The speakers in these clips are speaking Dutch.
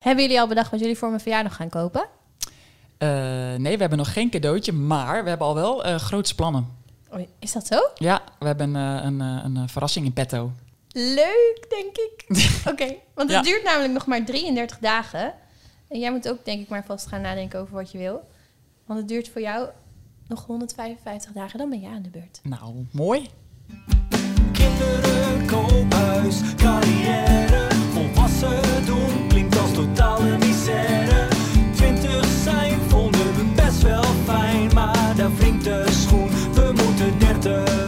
Hebben jullie al bedacht wat jullie voor mijn verjaardag gaan kopen? Uh, nee, we hebben nog geen cadeautje, maar we hebben al wel uh, grootste plannen. Oh, is dat zo? Ja, we hebben uh, een, een verrassing in petto. Leuk, denk ik. Oké, want het duurt namelijk nog maar 33 dagen. En jij moet ook denk ik maar vast gaan nadenken over wat je wil. Want het duurt voor jou nog 155 dagen, dan ben je aan de beurt. Nou, mooi. Kinderen, koophuis, carrière, klinkt als totale misère. Twintig zijn vonden we best wel fijn, maar daar wringt de schoen. We moeten dertig.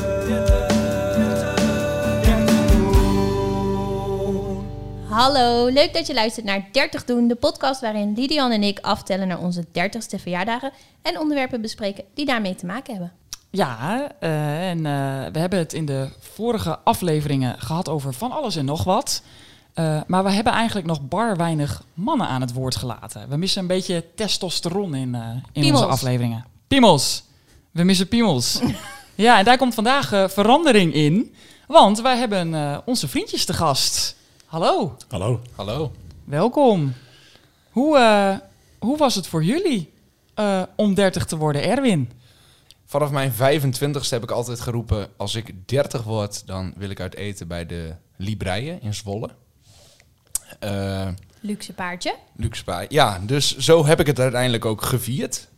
Hallo, leuk dat je luistert naar 30 Doen, de podcast waarin Lidian en ik aftellen naar onze 30ste verjaardagen en onderwerpen bespreken die daarmee te maken hebben. Ja, uh, en uh, we hebben het in de vorige afleveringen gehad over van alles en nog wat. Uh, maar we hebben eigenlijk nog bar weinig mannen aan het woord gelaten. We missen een beetje testosteron in, in onze afleveringen. Piemels. We missen piemels. ja, en daar komt vandaag verandering in. Want wij hebben onze vriendjes te gast. Hallo. Hallo. Hallo. Welkom. Hoe, uh, hoe was het voor jullie uh, om 30 te worden, Erwin? Vanaf mijn 25ste heb ik altijd geroepen: als ik 30 word, dan wil ik uit eten bij de Libreien in Zwolle. Uh, luxe paardje. Luxe paardje. Ja, dus zo heb ik het uiteindelijk ook gevierd.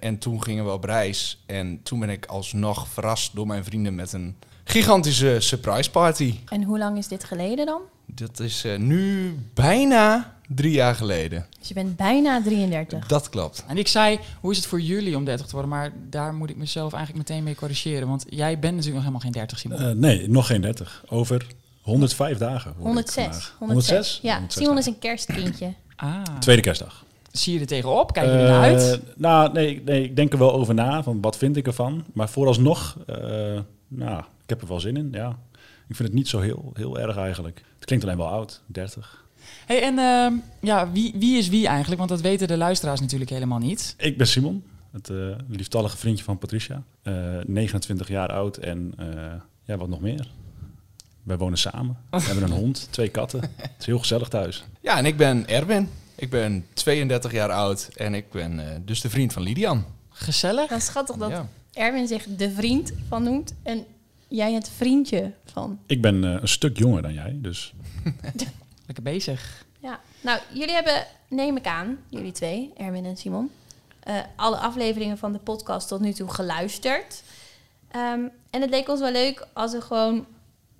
en toen gingen we op reis. En toen ben ik alsnog verrast door mijn vrienden met een gigantische surprise party. En hoe lang is dit geleden dan? Dat is uh, nu bijna drie jaar geleden. Dus je bent bijna 33. Dat klopt. En ik zei, hoe is het voor jullie om 30 te worden? Maar daar moet ik mezelf eigenlijk meteen mee corrigeren. Want jij bent natuurlijk nog helemaal geen 30, Simon. Uh, nee, nog geen 30. Over 105 dagen. 106. 106. Ja, 106 Simon is een kerstkindje. ah. Tweede kerstdag. Zie je er tegenop? Kijk je er naar uit? Nou, nee, nee, ik denk er wel over na. Van wat vind ik ervan? Maar vooralsnog, uh, nou, ik heb er wel zin in, ja. Ik vind het niet zo heel, heel erg eigenlijk. Het klinkt alleen wel oud, 30. Hey, en uh, ja, wie, wie is wie eigenlijk? Want dat weten de luisteraars natuurlijk helemaal niet. Ik ben Simon, het uh, lieftallige vriendje van Patricia. Uh, 29 jaar oud en uh, ja, wat nog meer. Wij wonen samen. We hebben een hond, twee katten. Het is heel gezellig thuis. Ja, en ik ben Erwin. Ik ben 32 jaar oud en ik ben dus de vriend van Lidian. Gezellig. Dat is schattig dat ja. Erwin zich de vriend van noemt en jij het vriendje van. Ik ben uh, een stuk jonger dan jij, dus. Lekker bezig. Ja, nou, jullie hebben, neem ik aan, jullie twee, Erwin en Simon, uh, alle afleveringen van de podcast tot nu toe geluisterd. Um, en het leek ons wel leuk als we gewoon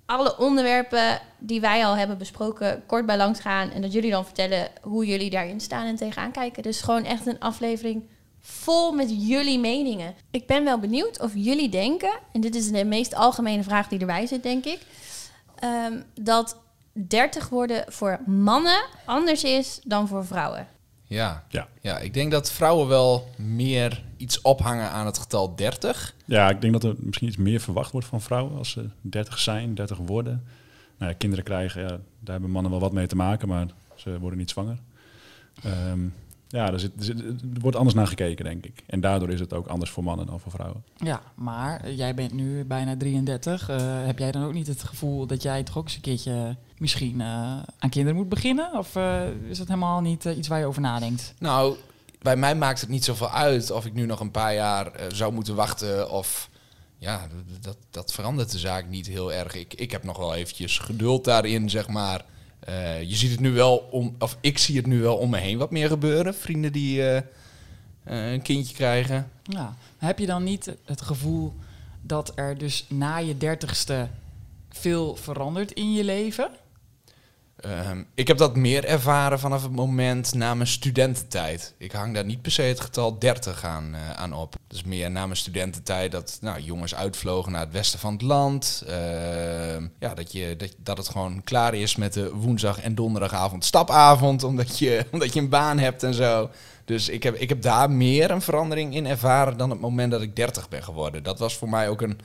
alle onderwerpen die wij al hebben besproken kort bij langs gaan. En dat jullie dan vertellen hoe jullie daarin staan en tegenaan kijken. Dus gewoon echt een aflevering vol met jullie meningen. Ik ben wel benieuwd of jullie denken, en dit is de meest algemene vraag die erbij zit, denk ik, um, dat 30 worden voor mannen anders is dan voor vrouwen. Ja. Ja. ja, ik denk dat vrouwen wel meer iets ophangen aan het getal 30. Ja, ik denk dat er misschien iets meer verwacht wordt van vrouwen als ze 30 zijn, 30 worden. Nou ja, kinderen krijgen, ja, daar hebben mannen wel wat mee te maken, maar ze worden niet zwanger. Um, ja, er, zit, er, wordt anders naar gekeken, denk ik. En daardoor is het ook anders voor mannen dan voor vrouwen. Ja, maar jij bent nu bijna 33. Uh, heb jij dan ook niet het gevoel dat jij toch ook eens een keertje misschien uh, aan kinderen moet beginnen? Of uh, is dat helemaal niet iets waar je over nadenkt? Nou, bij mij maakt het niet zoveel uit of ik nu nog een paar jaar zou moeten wachten of... Ja, dat, dat verandert de zaak niet heel erg. Ik, ik heb nog wel eventjes geduld daarin, zeg maar. Uh, je ziet het nu wel om, of ik zie het nu wel om me heen wat meer gebeuren. Vrienden die uh, een kindje krijgen. Ja. Heb je dan niet het gevoel dat er dus na je dertigste veel verandert in je leven? Um, ik heb dat meer ervaren vanaf het moment na mijn studententijd. Ik hang daar niet per se het getal 30 aan, uh, aan op. Dus meer na mijn studententijd dat nou, jongens uitvlogen naar het westen van het land. Uh, ja, dat, je, dat, dat het gewoon klaar is met de woensdag en donderdagavond stapavond, omdat je, omdat je een baan hebt en zo. Dus ik heb, ik heb daar meer een verandering in ervaren dan het moment dat ik 30 ben geworden. Dat was voor mij ook een.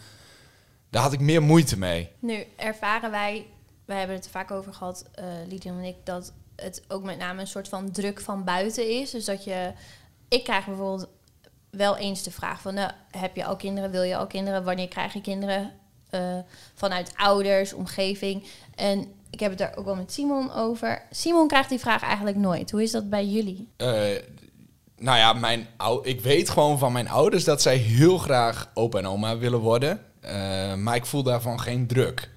Daar had ik meer moeite mee. Nu ervaren wij we hebben het er vaak over gehad, uh, Lidian en ik, dat het ook met name een soort van druk van buiten is. Dus dat je, ik krijg bijvoorbeeld wel eens de vraag van, nou, heb je al kinderen, wil je al kinderen, wanneer krijg je kinderen? eh, vanuit ouders, omgeving. En ik heb het daar ook wel met Simon over. Simon krijgt die vraag eigenlijk nooit. Hoe is dat bij jullie? Eh, nou ja, mijn ik weet gewoon van mijn ouders dat zij heel graag opa en oma willen worden. Maar ik voel daarvan geen druk.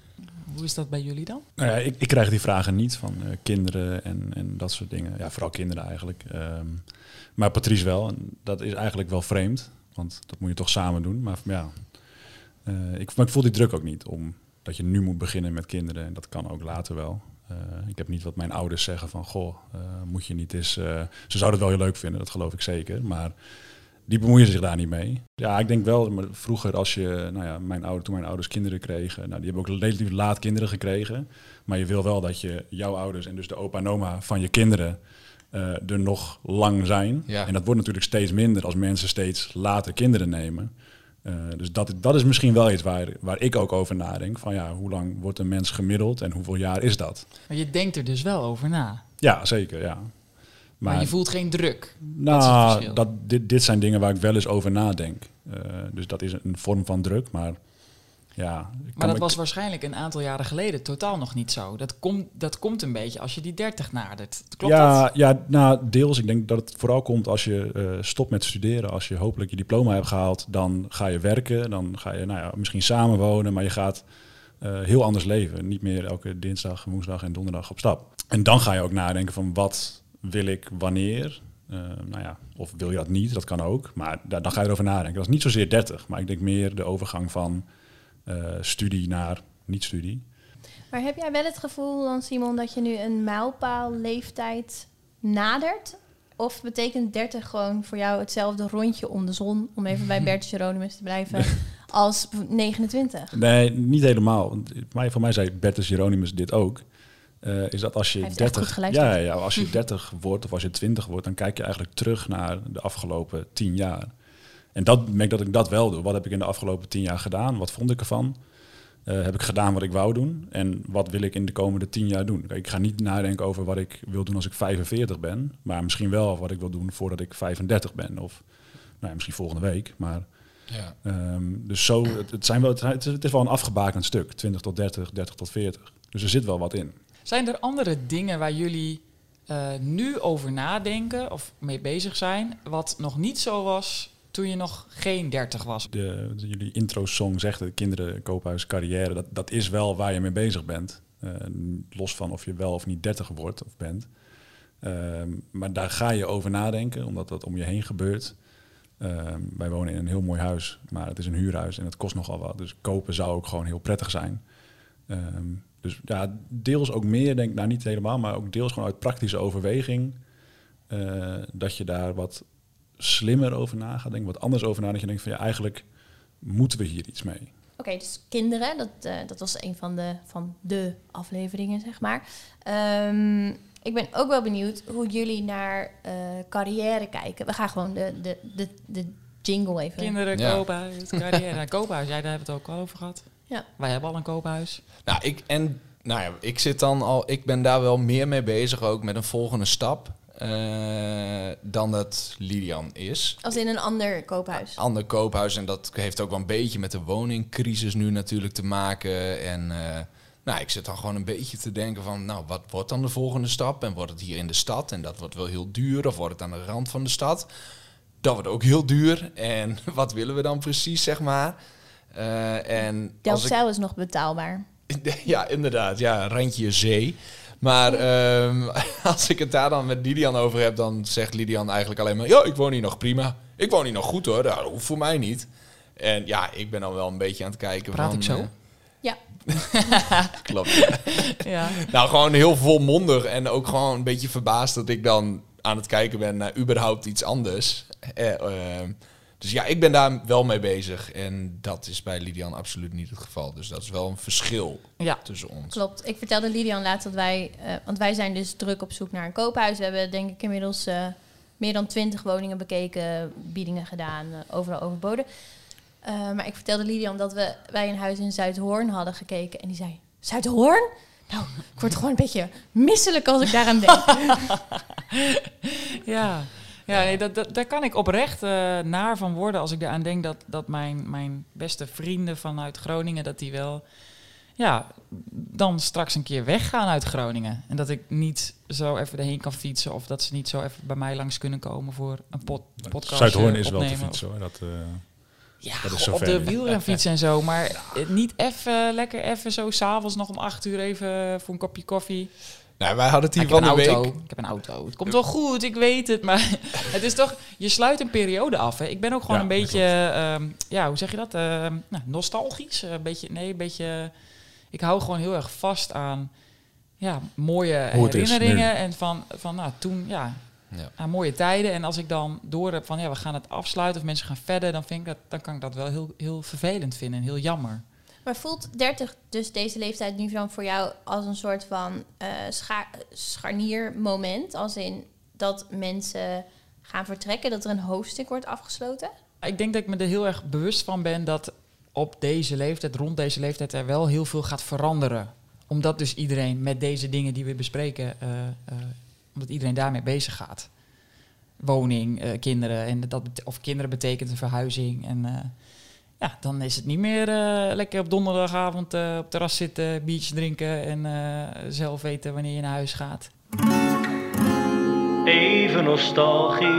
Hoe is dat bij jullie dan? Nou ja, ik, ik krijg die vragen niet van eh, kinderen en, en dat soort dingen. Ja, vooral kinderen eigenlijk. Ehm, maar Patrice wel. En dat is eigenlijk wel vreemd. Want dat moet je toch samen doen. Maar ja, eh, ik, ik voel die druk ook niet. Om dat je nu moet beginnen met kinderen. En dat kan ook later wel. Eh, ik heb niet wat mijn ouders zeggen van... Goh, moet je niet eens... ze zouden het wel heel leuk vinden, dat geloof ik zeker. Maar die bemoeien zich daar niet mee. Ja, ik denk wel, maar vroeger als je, nou ja, mijn ouder, toen mijn ouders kinderen kregen, nou, die hebben ook relatief laat kinderen gekregen. Maar je wil wel dat je jouw ouders en dus de opa en oma van je kinderen eh, er nog lang zijn. Ja. En dat wordt natuurlijk steeds minder als mensen steeds later kinderen nemen. Eh, dus dat, dat is misschien wel iets waar, waar ik ook over nadenk. Van ja, hoe lang wordt een mens gemiddeld en hoeveel jaar is dat? Maar je denkt er dus wel over na. Ja, zeker, ja. Maar, je voelt geen druk. Dat Nou, verschil. dat, dit, dit zijn dingen waar ik wel eens over nadenk. Eh, dus dat is een vorm van druk, maar ja. Maar dat was waarschijnlijk een aantal jaren geleden totaal nog niet zo. Dat, komt dat komt een beetje als je die 30 nadert. Klopt ja, dat? ja, nou, deels. Ik denk dat het vooral komt als je eh, stopt met studeren. Als je hopelijk je diploma hebt gehaald, dan ga je werken. Dan ga je nou ja, misschien samenwonen, maar je gaat eh, heel anders leven. Niet meer elke dinsdag, woensdag en donderdag op stap. En dan ga je ook nadenken van wat wil ik wanneer. Eh, nou ja, of wil je dat niet, dat kan ook. Maar daar, dan ga je erover nadenken. Dat is niet zozeer 30, maar ik denk meer de overgang van eh, studie naar niet-studie. Maar heb jij wel het gevoel dan, Simon, dat je nu een mijlpaal leeftijd nadert? Of betekent 30 gewoon voor jou hetzelfde rondje om de zon, om even bij Bertus Jeronimus te blijven, als 29? Nee, niet helemaal. Voor mij zei Bertus Jeronimus dit ook. Eh, is dat als je Hij heeft echt 30, goed geluisterd. ja, ja, als je 30 wordt of als je 20 wordt, dan kijk je eigenlijk terug naar de afgelopen 10 jaar. En dat merk dat ik dat wel doe. Wat heb ik in de afgelopen 10 jaar gedaan? Wat vond ik ervan? Eh, heb ik gedaan wat ik wou doen? En wat wil ik in de komende 10 jaar doen? Kijk, ik ga niet nadenken over wat ik wil doen als ik 45 ben, maar misschien wel wat ik wil doen voordat ik 35 ben. Of nou ja, misschien volgende week. Maar Ja. Ehm, dus zo, het, het, zijn wel, het, het is wel een afgebakend stuk. 20 tot 30, 30 tot 40. Dus er zit wel wat in. Zijn er andere dingen waar jullie eh, nu over nadenken of mee bezig zijn, wat nog niet zo was toen je nog geen 30 was? De, jullie intro-song zegt, de kinderen, koophuis, carrière, dat, dat is wel waar je mee bezig bent. Eh, los van of je wel of niet 30 wordt of bent. Ehm, maar daar ga je over nadenken, omdat dat om je heen gebeurt. Wij wonen in een heel mooi huis, maar het is een huurhuis en het kost nogal wat. Dus kopen zou ook gewoon heel prettig zijn. Ehm, dus ja, deels ook meer, denk ik, nou niet helemaal, maar ook deels gewoon uit praktische overweging. eh, dat je daar wat slimmer over na gaat denken, wat anders over na. Dat je denkt van ja, eigenlijk moeten we hier iets mee. Oké, dus kinderen, dat, eh, dat was een van de, van de afleveringen, zeg maar. Ehm, ik ben ook wel benieuwd hoe jullie naar eh, carrière kijken. We gaan gewoon de, de, de, de jingle even... Kinderen, Ja. koophuis, carrière. koophuis, jij daar hebben we het ook al over gehad. Ja. Wij hebben al een koophuis. Nou, ik, en, nou ja, ik zit dan al, ik ben daar wel meer mee bezig ook met een volgende stap eh, dan dat Lilian is. Als in een ander koophuis. Ander koophuis en dat heeft ook wel een beetje met de woningcrisis nu natuurlijk te maken. En eh, nou, ik zit dan gewoon een beetje te denken van, nou, wat wordt dan de volgende stap? En wordt het hier in de stad? En dat wordt wel heel duur. Of wordt het aan de rand van de stad? Dat wordt ook heel duur. En wat willen we dan precies, zeg maar? Eh, en als ik Delfzijl is nog betaalbaar. ja, inderdaad. Ja, randje zee. Maar ehm, als ik het daar dan met Lidian over heb, dan zegt Lidian eigenlijk alleen maar... Ja, ik woon hier nog prima. Ik woon hier nog goed hoor. Dat hoeft voor mij niet. En ja, ik ben dan wel een beetje aan het kijken Praat van... ik zo? eh, Ja. klopt. ja. Ja. Nou, gewoon heel volmondig en ook gewoon een beetje verbaasd dat ik dan aan het kijken ben naar überhaupt iets anders. Eh, ehm, dus ja, ik ben daar wel mee bezig. En dat is bij Lidian absoluut niet het geval. Dus dat is wel een verschil ja. tussen ons. Klopt. Ik vertelde Lidian laatst dat wij... eh, want wij zijn dus druk op zoek naar een koophuis. We hebben denk ik inmiddels eh, meer dan twintig woningen bekeken. Biedingen gedaan. eh, overal overboden. Eh, maar ik vertelde Lidian dat we, wij een huis in Zuidhoorn hadden gekeken. En die zei... Zuidhoorn? Nou, ik word gewoon een beetje misselijk als ik daaraan denk. Ja. Ja, nee, dat, dat, daar kan ik oprecht eh, naar van worden als ik eraan denk dat, dat mijn, mijn beste vrienden vanuit Groningen, dat die wel, ja, dan straks een keer weggaan uit Groningen. En dat ik niet zo even erheen kan fietsen of dat ze niet zo even bij mij langs kunnen komen voor een pod, podcast Zuidhoorn is wel te fietsen hoor. Dat, eh, Ja, Dat is goh, zo op ver, de wielrenfiets en zo, maar eh, niet even lekker even zo s'avonds nog om acht uur even voor een kopje koffie. Nou, wij hadden het hier van een de auto. week. Ik heb een auto. Het komt wel goed, ik weet het. Maar het is toch, je sluit een periode af. Hè. Ik ben ook gewoon Ja, een beetje, ehm, ja, hoe zeg je dat? Nou, nostalgisch. Een beetje, nee, een beetje. Ik hou gewoon heel erg vast aan ja, mooie herinneringen. En van, van nou, toen, ja, Ja. aan mooie tijden. En als ik dan door heb van, ja, we gaan het afsluiten of mensen gaan verder, dan, vind ik dat, dan kan ik dat wel heel, heel vervelend vinden en heel jammer. Maar voelt 30 dus deze leeftijd nu dan voor jou als een soort van eh scha scharniermoment? Als in dat mensen gaan vertrekken, dat er een hoofdstuk wordt afgesloten? Ik denk dat ik me er heel erg bewust van ben dat op deze leeftijd, rond deze leeftijd, er wel heel veel gaat veranderen. Omdat dus iedereen met deze dingen die we bespreken, eh, eh, omdat iedereen daarmee bezig gaat. Woning, kinderen, en dat, of kinderen betekent een verhuizing. En ja, dan is het niet meer eh, lekker op donderdagavond eh, op terras zitten, biertjes drinken en eh, zelf weten wanneer je naar huis gaat. Even nostalgisch.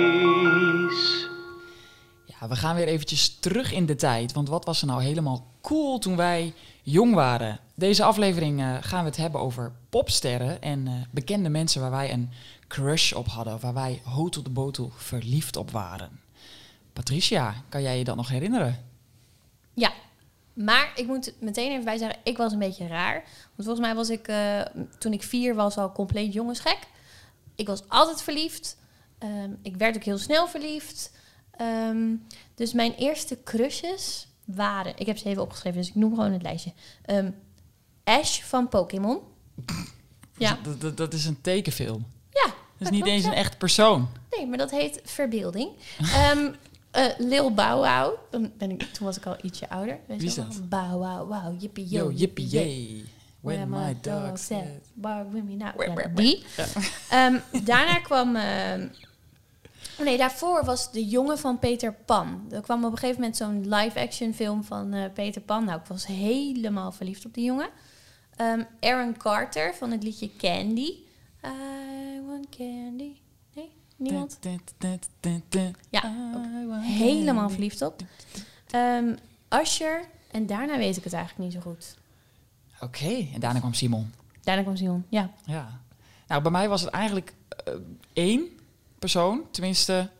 Ja, we gaan weer eventjes terug in de tijd. Want wat was er nou helemaal cool toen wij jong waren? Deze aflevering gaan we het hebben over popsterren en bekende mensen waar wij een crush op hadden. Waar wij hotel de botel verliefd op waren. Patricia, kan jij je dat nog herinneren? Ja, maar ik moet meteen even bij zeggen, ik was een beetje raar. Want volgens mij was ik, eh, toen ik vier was, al compleet jongensgek. Ik was altijd verliefd. Ehm, ik werd ook heel snel verliefd. Ehm, dus mijn eerste crushes waren... Ik heb ze even opgeschreven, dus ik noem gewoon het lijstje. Ehm, Ash van Pokémon. Ja, Dat, dat, dat is een tekenfilm. ja. Dat is dat niet klopt, eens ja. een echt persoon. Nee, maar dat heet verbeelding. Eh, Lil Bow Wow. Dan ben ik, toen was ik al ietsje ouder. Weet Wie is dat? Bow Wow Wow, yippie yo, Yo, yippie yay. Where When my dog said... bark with me now. Where, Ja, where, die. Ehm, daarna kwam... oh nee, daarvoor was De Jongen van Peter Pan. Er kwam op een gegeven moment zo'n live-action film van eh, Peter Pan. Nou, ik was helemaal verliefd op die jongen. Ehm, Aaron Carter van het liedje Candy. I want candy. Niemand? Ja, Helemaal verliefd op. Ehm Usher. En daarna weet ik het eigenlijk niet zo goed. Oké, en daarna kwam Simon. Daarna kwam Simon. Ja. Ja. Nou, bij mij was het eigenlijk eh, één persoon, tenminste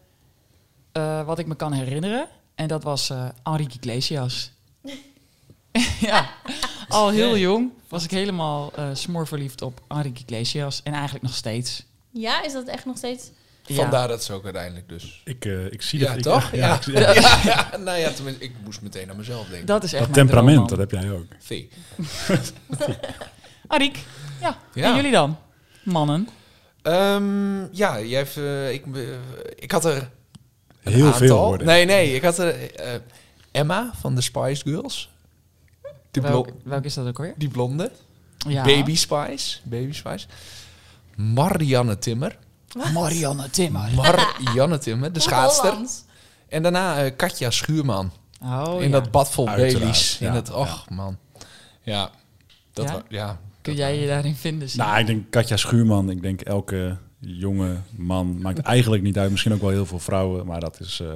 eh, wat ik me kan herinneren. En dat was eh Enrique Iglesias. ja, al heel jong was ik helemaal eh smoorverliefd op Enrique Iglesias. En eigenlijk nog steeds. Ja, is dat echt nog steeds... Ja. Vandaar dat ze ook uiteindelijk dus. ik, eh, ik zie Ja, dat. ik- toch? Ja, Ja. ik- ja. Ja, ja, nou ja, tenminste, ik moest meteen aan mezelf denken. Dat is echt Dat mijn temperament, dat heb jij ook. Vee. Arik, ja. Ja. En jullie dan? Mannen. Ehm, ja, jij heeft, eh, ik, eh, ik had er een Heel aantal. veel worden. Nee, nee, ik had er eh, Emma van de Spice Girls. Die, blo- Welk, welk is dat ook weer? die blonde. Ja. Baby Spice. Baby Spice. Marianne Timmer. Marianne Timmer. Marianne Timmer, de schaatster. En daarna eh, Katja Schuurman. Oh, in ja. dat bad vol. In ja, och man. Ja. Dat Ja? wa- ja. Kun jij je daarin vinden? Nou, ik denk Katja Schuurman. Ik denk elke jonge man. Maakt eigenlijk niet uit. Misschien ook wel heel veel vrouwen. Maar dat is... eh,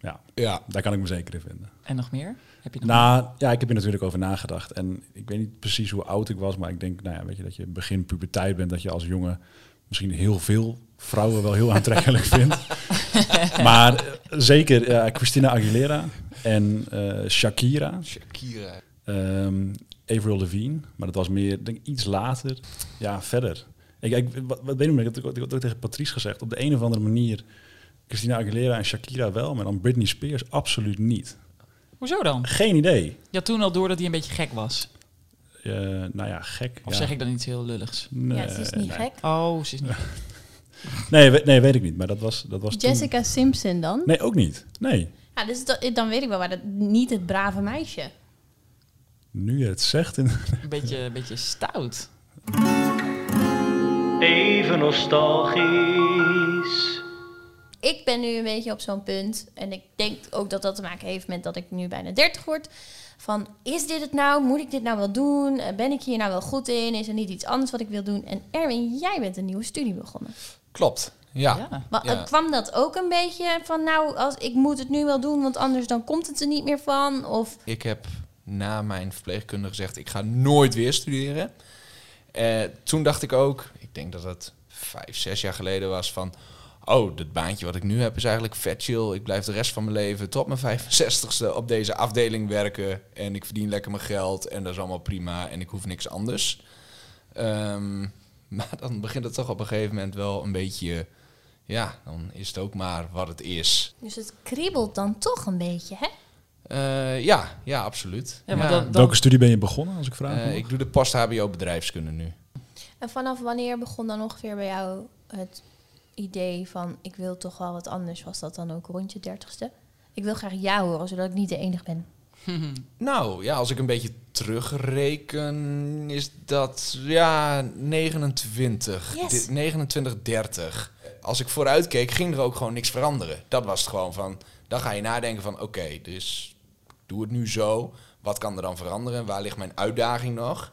ja, Ja. daar kan ik me zeker in vinden. En nog meer? Heb je nog Nou, ja, ik heb er natuurlijk over nagedacht. En ik weet niet precies hoe oud ik was, maar ik denk, nou ja, weet je, dat je begin puberteit bent, dat je als jongen misschien heel veel vrouwen wel heel aantrekkelijk vindt. maar eh, zeker eh, Christina Aguilera en eh, Shakira, Shakira. ehm Avril Lavigne, maar dat was meer, denk ik, iets later. Ja, verder. Ik, ik, wat, wat weet ik, ik had ik had ook tegen Patrice gezegd, op de een of andere manier Christina Aguilera en Shakira wel, maar dan Britney Spears absoluut niet. Hoezo dan? Geen idee. Had toen al door dat hij een beetje gek was. Eh, nou ja, gek. Of ja. zeg ik dan iets heel lulligs? Nee, ja, het is niet nee. gek. Oh, ze is niet. Nee, we- nee, weet ik niet. Maar dat was, dat was toen- Jessica Simpson dan? Nee, ook niet. Nee. Ja, dus dat, dan weet ik wel waar dat niet het brave meisje. Nu je het zegt. In... Een beetje, een beetje stout. Even nostalgisch. Ik ben nu een beetje op zo'n punt. En ik denk ook dat dat te maken heeft met dat ik nu bijna 30 word. Van, is dit het nou? Moet ik dit nou wel doen? Eh, Ben ik hier nou wel goed in? Is er niet iets anders wat ik wil doen? En Erwin, jij bent een nieuwe studie begonnen. Klopt. Ja. Ja. Maar Ja. eh, kwam dat ook een beetje van, nou, als, ik moet het nu wel doen, want anders dan komt het er niet meer van? Of Ik heb na mijn verpleegkunde gezegd, ik ga nooit weer studeren. Eh, toen dacht ik ook, ik denk dat het vijf, zes jaar geleden was van... Oh, dat baantje wat ik nu heb is eigenlijk vet chill. Ik blijf de rest van mijn leven tot mijn 65ste op deze afdeling werken. En ik verdien lekker mijn geld en dat is allemaal prima. En ik hoef niks anders. Ehm, maar dan begint het toch op een gegeven moment wel een beetje... Ja, dan is het ook maar wat het is. Dus het kriebelt dan toch een beetje, hè? Eh, ja, ja, absoluut. Ja, maar Ja. dan- dan- Welke studie ben je begonnen, als ik vraag? Eh, ik doe de post-HBO bedrijfskunde nu. En vanaf wanneer begon dan ongeveer bij jou het idee van... ik wil toch wel wat anders? Was dat dan ook rond je dertigste? Ik wil graag ja horen, zodat ik niet de enige ben. Nou, ja, als ik een beetje terugreken, is dat ja 29, Yes. Di- 29, 30. Als ik vooruit keek, ging er ook gewoon niks veranderen. Dat was het gewoon van. Dan ga je nadenken van, oké, dus ik doe het nu zo. Wat kan er dan veranderen? Waar ligt mijn uitdaging nog?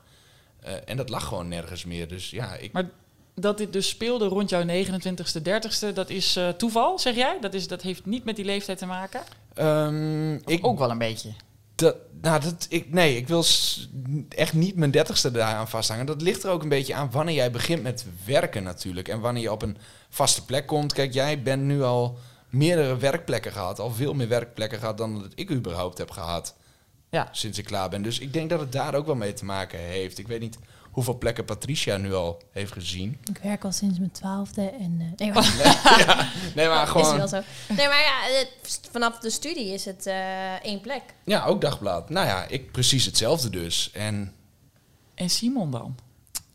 Eh, en dat lag gewoon nergens meer. Dus ja, ik, Maar dat dit dus speelde rond jouw 29ste, 30ste, dat is eh, toeval, zeg jij? Dat, is, dat heeft niet met die leeftijd te maken? Ehm, Of ik ook wel een beetje. Dat, nou, dat, ik, nee, ik wil echt niet mijn dertigste daaraan vasthangen. Dat ligt er ook een beetje aan wanneer jij begint met werken natuurlijk. En wanneer je op een vaste plek komt. Kijk, jij bent nu al meerdere werkplekken gehad. Al veel meer werkplekken gehad dan dat ik überhaupt heb gehad. Ja. Sinds ik klaar ben. Dus ik denk dat het daar ook wel mee te maken heeft. Ik weet niet hoeveel plekken Patricia nu al heeft gezien. Ik werk al sinds mijn twaalfde en... eh, nee, maar, Nee, maar is gewoon... wel zo. Nee, maar ja, het- vanaf de studie is het eh, één plek. Ja, ook dagblad. Nou ja, ik precies hetzelfde dus. En En Simon dan?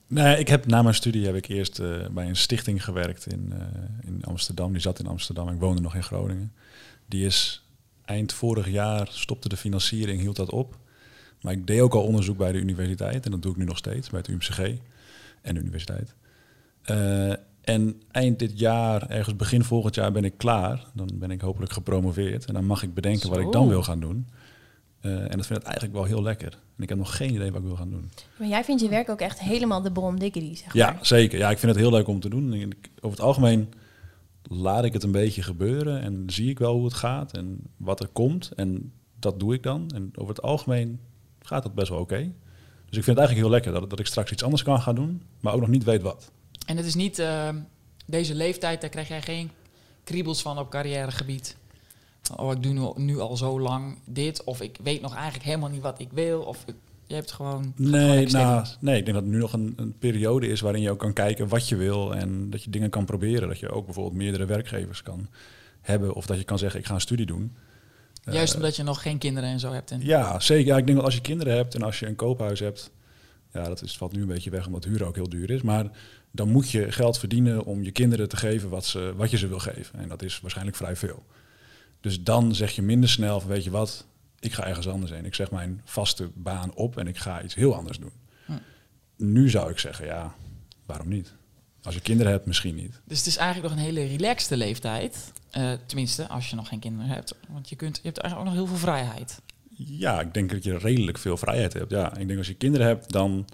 Nee, ik heb na mijn studie heb ik eerst eh, bij een stichting gewerkt in, eh, in Amsterdam. Die zat in Amsterdam. Ik woonde nog in Groningen. Die is eind vorig jaar stopte de financiering, hield dat op. Maar ik deed ook al onderzoek bij de universiteit en dat doe ik nu nog steeds bij het UMCG en de universiteit. Eh, en eind dit jaar, ergens begin volgend jaar, ben ik klaar. Dan ben ik hopelijk gepromoveerd en dan mag ik bedenken wat ik dan wil gaan doen. Eh, en dat vind ik eigenlijk wel heel lekker. En ik heb nog geen idee wat ik wil gaan doen. Maar jij vindt je werk ook echt helemaal de brom diggity, zeg Ja, maar. zeker. Ja, ik vind het heel leuk om te doen. En ik- over het algemeen laat ik het een beetje gebeuren en zie ik wel hoe het gaat en wat er komt. En dat doe ik dan. En over het algemeen gaat het best wel oké. Dus ik vind het eigenlijk heel lekker dat, dat ik straks iets anders kan gaan doen, maar ook nog niet weet wat. En het is niet eh, deze leeftijd, daar krijg jij geen kriebels van op carrièregebied. Oh, ik doe nu, nu al zo lang dit, of ik weet nog eigenlijk helemaal niet wat ik wil. Of ik- je hebt gewoon. Nee, nou, nee, ik denk dat het nu nog een, een periode is waarin je ook kan kijken wat je wil en dat je dingen kan proberen. Dat je ook bijvoorbeeld meerdere werkgevers kan hebben of dat je kan zeggen ik ga een studie doen. Juist Eh, omdat je nog geen kinderen en zo hebt. En, Ja, zeker. Ja, ik denk dat als je kinderen hebt en als je een koophuis hebt, ja, dat is, valt nu een beetje weg omdat huur ook heel duur is. Maar dan moet je geld verdienen om je kinderen te geven wat, ze, wat je ze wil geven. En dat is waarschijnlijk vrij veel. Dus dan zeg je minder snel van weet je wat, ik ga ergens anders heen. Ik zeg mijn vaste baan op en ik ga iets heel anders doen. Hm. Nu zou ik zeggen, ja, waarom niet? Als je kinderen hebt, misschien niet. Dus het is eigenlijk nog een hele relaxte leeftijd. Eh, tenminste, als je nog geen kinderen hebt. Want je, kunt, je hebt eigenlijk ook nog heel veel vrijheid. Ja, ik denk dat je redelijk veel vrijheid hebt. Ja, ik denk als je kinderen hebt, dan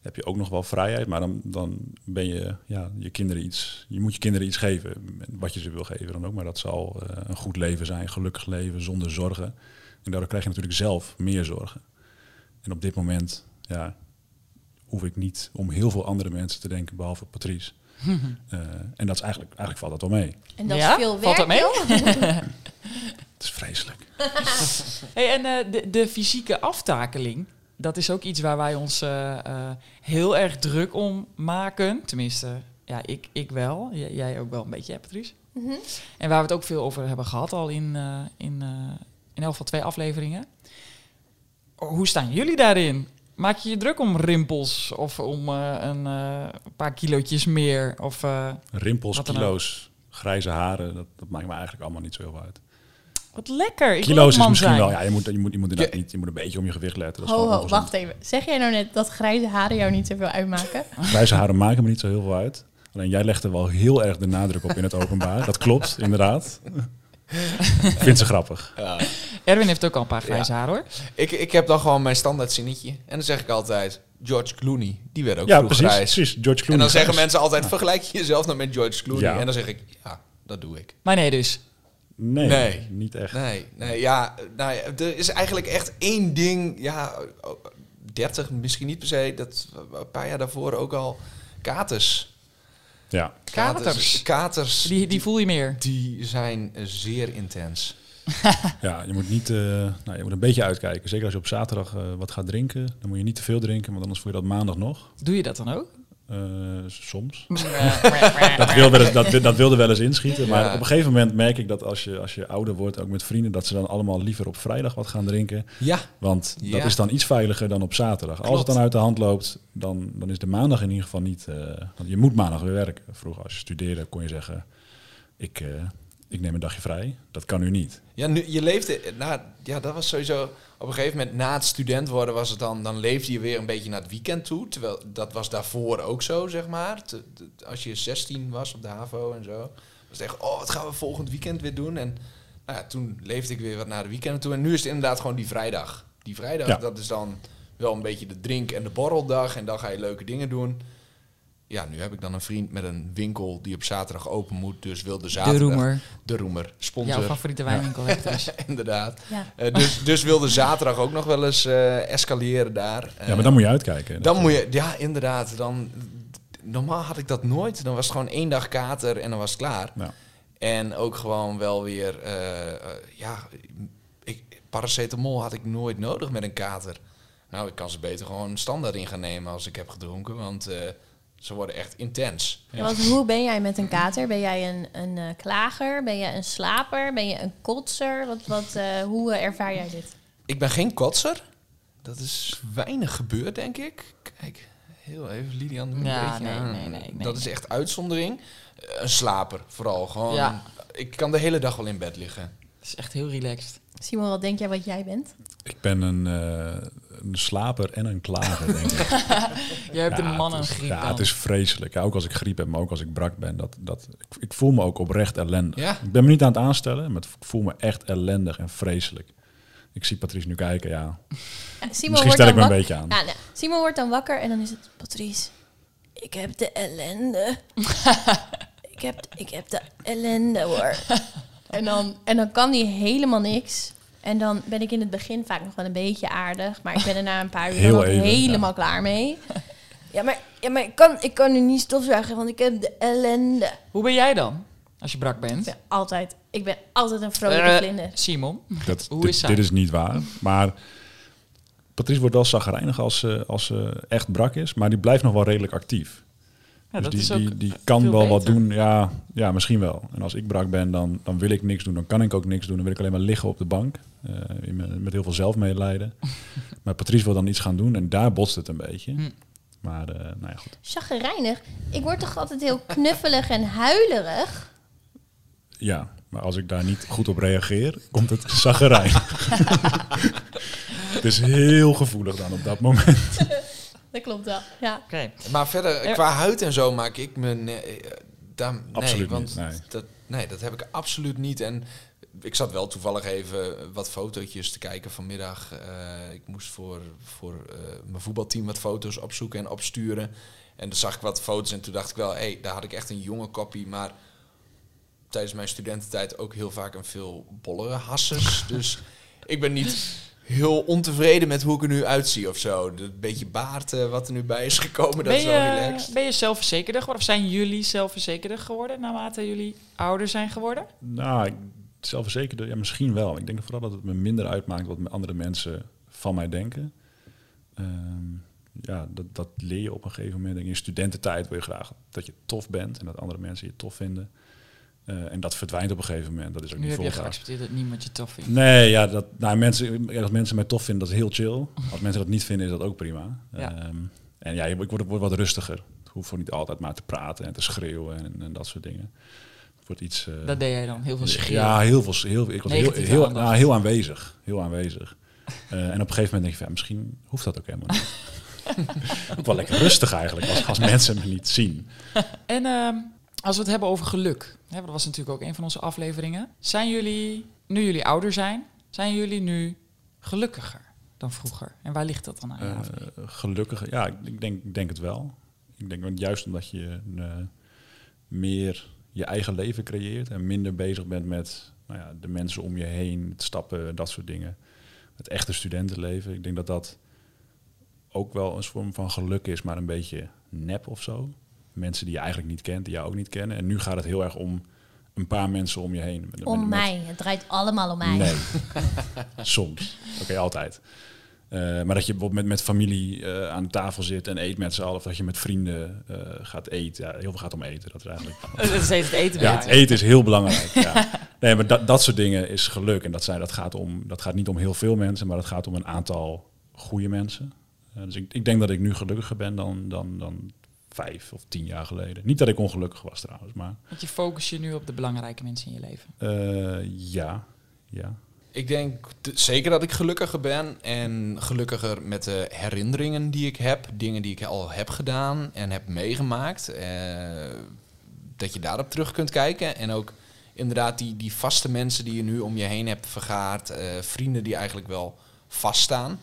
heb je ook nog wel vrijheid. Maar dan, dan ben je ja, je kinderen iets. Je moet je kinderen iets geven. Wat je ze wil geven dan ook. Maar dat zal eh, een goed leven zijn, gelukkig leven, zonder zorgen. En daardoor krijg je natuurlijk zelf meer zorgen. En op dit moment, ja, hoef ik niet om heel veel andere mensen te denken, behalve Patrice. Eh, en dat is eigenlijk, eigenlijk valt dat wel mee. En dat Ja? is veel Valt werk, dat mee? Het is vreselijk. Hey, en eh, de, de fysieke aftakeling, dat is ook iets waar wij ons eh, heel erg druk om maken. Tenminste, ja, ik, ik wel. J- jij ook wel een beetje, hè, Patrice? Mhm. En waar we het ook veel over hebben gehad al in, eh, in, eh, in elk geval twee afleveringen. Hoe staan jullie daarin? Maak je je druk om rimpels of om eh, een eh, paar kilootjes meer? Of, eh, Rimpels, kilo's, grijze haren, dat, dat maakt me eigenlijk allemaal niet zo heel veel uit. wat lekker. Ik Kilo's is misschien zijn. wel, ja, je moet, je moet, je moet inderdaad niet, je moet een beetje om je gewicht letten. Dat is Ho, gewoon ho, ongezond. wacht even. Zeg jij nou net dat grijze haren jou niet zoveel uitmaken? Grijze haren maken me niet zo heel veel uit. Alleen jij legt er wel heel erg de nadruk op in het openbaar. Dat klopt, inderdaad. Vindt ze grappig. Ja. Erwin heeft ook al een paar grijze haar hoor. Ik, ik heb dan gewoon mijn standaard zinnetje. En dan zeg ik altijd, George Clooney, die werd ook Ja, vroeg precies, grijs. precies. George En Clooney. dan zeggen grijs. mensen altijd, vergelijk je jezelf dan met George Clooney. Ja. En dan zeg ik, ja, dat doe ik. Maar nee dus. Nee, Nee. niet echt. Nee, nee, ja, nou ja, er is eigenlijk echt één ding, ja, oh, 30 misschien niet per se, dat een paar jaar daarvoor ook al, katers. Ja. Katers. Katers, Die, die voel je meer. die zijn eh, zeer intens. ja, je moet niet, eh, nou, je moet een beetje uitkijken. Zeker als je op zaterdag eh, wat gaat drinken, dan moet je niet te veel drinken, want anders voel je dat maandag nog. Doe je dat dan ook? Eh, soms. Dat wilde, wel eens- dat, dat wilde wel eens inschieten. Maar Ja. op een gegeven moment merk ik dat als je, als je ouder wordt, ook met vrienden, dat ze dan allemaal liever op vrijdag wat gaan drinken. Ja, Want Ja. dat is dan iets veiliger dan op zaterdag. Als het dan uit de hand loopt, dan, dan is de maandag in ieder geval niet... eh, want je moet maandag weer werken. Vroeger als je studeerde kon je zeggen, ik, eh, ik neem een dagje vrij. Dat kan nu niet. ja nu, je leefde, nou, ja, dat was sowieso, op een gegeven moment na het student worden was het dan, dan leefde je weer een beetje naar het weekend toe. Terwijl dat was daarvoor ook zo, zeg maar. Te- te- als je 16 was op de HAVO en zo, was het echt, oh, wat gaan we volgend weekend weer doen? En nou ja, toen leefde ik weer wat naar de weekend toe. En nu is het inderdaad gewoon die vrijdag. Die vrijdag, Ja. dat is dan wel een beetje de drink- en de borreldag. En dan ga je leuke dingen doen. Ja, nu heb ik dan een vriend met een winkel die op zaterdag open moet. Dus wil de De zaterdag... roemer. De Roemer, sponsor. Jouw favoriete wijnwinkel heeft dus. Inderdaad. Ja. Eh, dus, dus wilde zaterdag ook nog wel eens eh, escaleren daar. Eh, Ja, maar dan moet je uitkijken. dan moet je, ja, inderdaad. Dan, normaal had ik dat nooit. Dan was het gewoon één dag kater en dan was het klaar. Ja. En ook gewoon wel weer, eh, eh, ja, ik, paracetamol had ik nooit nodig met een kater. Nou, ik kan ze beter gewoon standaard in gaan nemen als ik heb gedronken, want eh, ze worden echt intens. Ja, want hoe ben jij met een kater? Ben jij een, een eh, klager? Ben je een slaper? Ben je een kotser? Wat, wat, eh, hoe ervaar jij dit? Ik ben geen kotser. Dat is weinig gebeurd, denk ik. Kijk, heel even, Lilian. doe een Ja, beetje nee, nee, nee, nee. Dat is echt uitzondering. Eh, Een slaper, vooral. Gewoon, Ja. Ik kan de hele dag wel in bed liggen. Het is echt heel relaxed. Simon, wat denk jij wat jij bent? Ik ben een, eh, een slaper en een klager, denk ik. Je hebt Ja, een man het en is- griep Ja, het is vreselijk. Ja, ook als ik griep heb, maar ook als ik brak ben. Dat, dat, ik, ik voel me ook oprecht ellendig. Ja. Ik ben me niet aan het aanstellen, maar ik voel me echt ellendig en vreselijk. Ik zie Patrice nu kijken, ja. Simon Misschien wordt stel ik dan me een beetje aan. Ja, nee. Simon wordt dan wakker en dan is het... Patrice, ik heb de ellende. ik, heb, ik heb de ellende, hoor. en, dan, en dan kan hij helemaal niks. En dan ben ik in het begin vaak nog wel een beetje aardig. Maar ik ben er na een paar uur ook helemaal klaar mee. Ja, maar, ja, maar ik, kan, ik kan nu niet stofzuigen, want ik heb de ellende. Hoe ben jij dan? Als je brak Ik bent? ben altijd, ik ben altijd een vrolijke Eh, vlinder. Simon? Dat, Hoe dit, is zij? dit is niet waar. Maar Patrice wordt wel zagrijnig als ze, als ze echt brak is. Maar die blijft nog wel redelijk actief. Ja, dus dat die, is ook die, die kan wel wat doen. Ja, ja, misschien wel. En als ik brak ben, dan, dan wil ik niks doen. Dan kan ik ook niks doen. Dan wil ik alleen maar liggen op de bank. eh, met heel veel zelfmedelijden. maar Patrice wil dan iets gaan doen. En daar botst het een beetje. Hm. Maar eh, nou ja, goed. Chagrijnig. Ik word toch altijd heel knuffelig en huilerig? Ja, maar als ik daar niet goed op reageer, komt het zaggerijn. het is heel gevoelig dan op dat moment. Dat klopt wel, ja. Oké. Maar verder, qua huid en zo maak ik me... Nee, eh, daar, nee, Absoluut want niet, nee. Dat, nee, dat heb ik absoluut niet. En ik zat wel toevallig even wat fotootjes te kijken vanmiddag. Eh, ik moest voor, voor eh, mijn voetbalteam wat foto's opzoeken en opsturen. En toen zag ik wat foto's en toen dacht ik wel... hé, hey, daar had ik echt een jonge kopie, maar... Tijdens mijn studententijd ook heel vaak een veel bollere hasses. dus ik ben niet heel ontevreden met hoe ik er nu uitzie of zo. Dat beetje baard eh, wat er nu bij is gekomen, dat Ben is wel je, relaxed. ben je zelfverzekerder geworden? Of zijn jullie zelfverzekerder geworden naarmate jullie ouder zijn geworden? Nou, ik- zelfverzekerd, ja, misschien wel. Ik denk vooral dat het me minder uitmaakt wat andere mensen van mij denken. Ehm, ja, dat, dat leer je op een gegeven moment. In je studententijd wil je graag dat je tof bent en dat andere mensen je tof vinden. Eh, en dat verdwijnt op een gegeven moment. Dat is ook Nu niet heb je geaccepteerd dat niemand je tof vindt. Nee, ja, dat, nou, mensen, ja, als mensen mij tof vinden, dat is heel chill. Als mensen dat niet vinden, is dat ook prima. Ja. Ehm, en ja, ik word, ik word wat rustiger. Het hoeft voor niet altijd maar te praten en te schreeuwen en, en dat soort dingen. Wordt iets... eh, Dat deed jij dan, heel veel schreeuwen. ja, heel veel. Heel, ik was heel, heel, nou, heel aanwezig. Heel aanwezig. Eh, en op een gegeven moment denk je, van, ja, misschien hoeft dat ook helemaal niet. ook wel lekker rustig eigenlijk, als, als mensen me niet zien. En ehm, als we het hebben over geluk, hè, dat was natuurlijk ook een van onze afleveringen. Zijn jullie, nu jullie ouder zijn, zijn jullie nu gelukkiger dan vroeger? En waar ligt dat dan aan? Eh, Javi? gelukkig, ja, ik- denk, denk het wel. Ik denk want juist omdat je eh, meer je eigen leven creëert en minder bezig bent met nou ja, de mensen om je heen, het stappen, dat soort dingen. Het echte studentenleven. Ik denk dat dat ook wel een vorm van geluk is, maar een beetje nep of zo. Mensen die je eigenlijk niet kent, die jou ook niet kennen. En nu gaat het heel erg om een paar mensen om je heen. Met- Om met- mij. Het draait allemaal om mij. Nee. Soms. Oké, altijd. Eh, maar dat je bijvoorbeeld met, met familie eh, aan tafel zit en eet met z'n allen. Of dat je met vrienden eh, gaat eten. Ja, heel veel gaat om eten. Dat is eigenlijk... Het is steeds het eten Ja, eten is heel belangrijk. Ja. Nee, maar dat, dat soort dingen is geluk. En dat, zijn, dat, gaat om, dat gaat niet om heel veel mensen, maar dat gaat om een aantal goede mensen. Eh, dus ik, ik denk dat ik nu gelukkiger ben dan, dan, dan vijf of tien jaar geleden. Niet dat ik ongelukkig was trouwens, maar Want je focus je nu op de belangrijke mensen in je leven. eh, ja, ja. Ik denk zeker dat ik gelukkiger ben en gelukkiger met de herinneringen die ik heb, dingen die ik al heb gedaan en heb meegemaakt. eh, dat je daarop terug kunt kijken en ook inderdaad die, die vaste mensen die je nu om je heen hebt vergaard, eh, vrienden die eigenlijk wel vaststaan.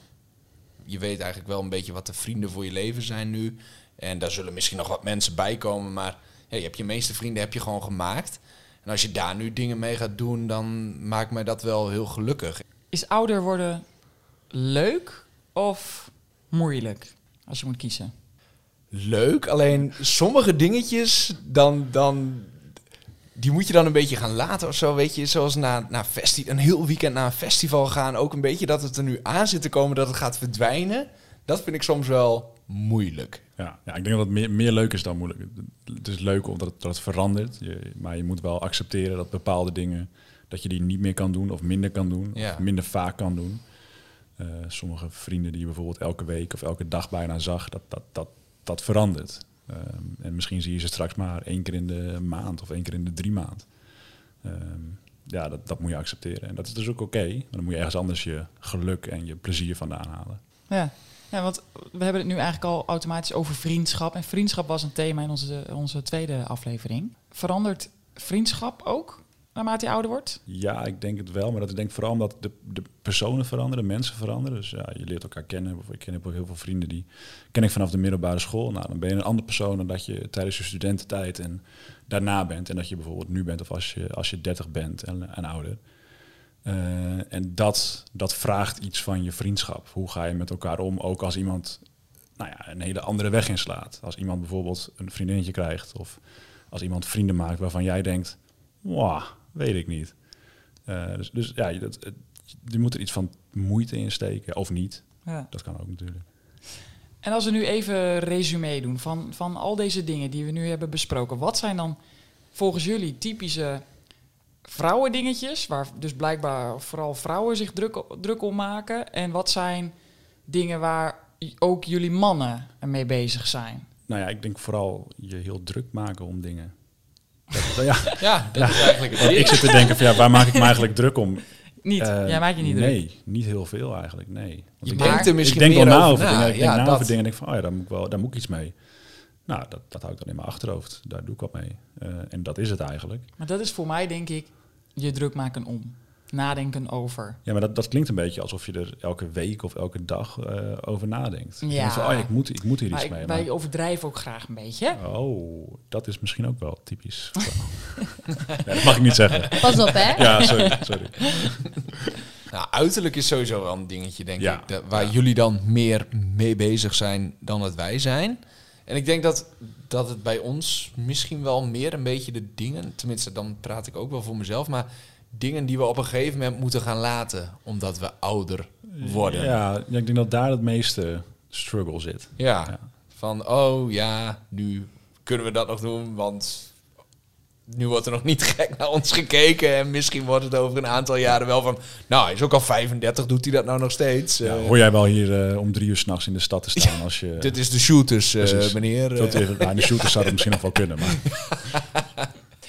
Je weet eigenlijk wel een beetje wat de vrienden voor je leven zijn nu. En daar zullen misschien nog wat mensen bij komen, maar ja, je hebt je meeste vrienden heb je gewoon gemaakt. En als je daar nu dingen mee gaat doen, dan maakt mij dat wel heel gelukkig. Is ouder worden leuk of moeilijk? Als je moet kiezen. Leuk, alleen sommige dingetjes, dan, dan, die moet je dan een beetje gaan laten of zo, weet je. Zoals naar, naar festi een heel weekend naar een festival gaan. Ook een beetje dat het er nu aan zit te komen, dat het gaat verdwijnen. Dat vind ik soms wel moeilijk. Ja, ja, ik denk dat het meer, meer leuk is dan moeilijk. Het is leuk omdat het, dat het verandert. Je, maar je moet wel accepteren dat bepaalde dingen... dat je die niet meer kan doen of minder kan doen. Ja. Of minder vaak kan doen. Eh, sommige vrienden die je bijvoorbeeld elke week of elke dag bijna zag... dat, dat, dat, dat verandert. Ehm, en misschien zie je ze straks maar één keer in de maand of één keer in de drie maand. Ehm, ja, dat, dat moet je accepteren. En dat is dus ook oké. maar dan moet je ergens anders je geluk en je plezier vandaan halen. Ja. Ja, want we hebben het nu eigenlijk al automatisch over vriendschap. En vriendschap was een thema in onze, onze tweede aflevering. Verandert vriendschap ook naarmate je ouder wordt? Ja, ik denk het wel. Maar dat ik denk vooral omdat de, de personen veranderen, de mensen veranderen. Dus ja, je leert elkaar kennen. Ik ken ook heel veel vrienden die ken ik vanaf de middelbare school. Nou, dan ben je een andere persoon dan dat je tijdens je studententijd en daarna bent. En dat je bijvoorbeeld nu bent of als je, als je 30 bent en, en ouder. Eh, en dat, dat vraagt iets van je vriendschap. Hoe ga je met elkaar om? Ook als iemand nou ja, een hele andere weg inslaat. Als iemand bijvoorbeeld een vriendinnetje krijgt. Of als iemand vrienden maakt waarvan jij denkt... Wow, weet ik niet. Eh, dus, dus ja, je, dat, je moet er iets van moeite in steken. Of niet. Ja. Dat kan ook natuurlijk. En als we nu even resume doen van, van al deze dingen die we nu hebben besproken. Wat zijn dan volgens jullie typische vrouwendingetjes, waar dus blijkbaar vooral vrouwen zich druk, druk om maken? En wat zijn dingen waar ook jullie mannen mee bezig zijn? Nou ja, ik denk vooral je heel druk maken om dingen. Dat- ja, Ja, dat is eigenlijk het ik zit te denken van ja, waar maak ik me eigenlijk druk om? Niet, Eh, jij maakt je niet druk. Nee, niet heel veel eigenlijk, nee. Want Je ik denkt denk, er misschien ik denk meer wel na over over na. dingen. Ik Ja, denk na over dingen en denk van, oh ja, daar moet ik, wel, daar moet ik iets mee. Nou, dat, dat hou ik dan in mijn achterhoofd. Daar doe ik wat mee. Eh, en dat is het eigenlijk. Maar dat is voor mij denk ik je druk maken om. Nadenken over. Ja, maar dat, dat klinkt een beetje alsof je er elke week of elke dag eh, over nadenkt. Ja. van, oh ja, ik moet, ik moet hier Maar iets ik- mee. wij maar- overdrijven ook graag een beetje. Oh, dat is misschien ook wel typisch. ja, dat mag ik niet zeggen. Pas op, hè? Ja, sorry. sorry. Nou, uiterlijk is sowieso wel een dingetje, denk Ja. ik. dat- waar jullie dan meer mee bezig zijn dan dat wij zijn. En ik denk dat, dat het bij ons misschien wel meer een beetje de dingen... Tenminste, dan praat ik ook wel voor mezelf. Maar dingen die we op een gegeven moment moeten gaan laten. Omdat we ouder worden. Ja, ik denk dat daar het meeste struggle zit. Ja. Ja. Van, oh ja, nu kunnen we dat nog doen, want nu wordt er nog niet gek naar ons gekeken. En misschien wordt het over een aantal jaren wel van, nou, hij is ook al 35, doet hij dat nou nog steeds? Ja, Eh, hoor jij wel hier eh, om drie uur s'nachts in de stad te staan als je... dit is de shooters, eh, meneer. Tot Eh, even, nou, de shooters zou het misschien nog wel kunnen, maar...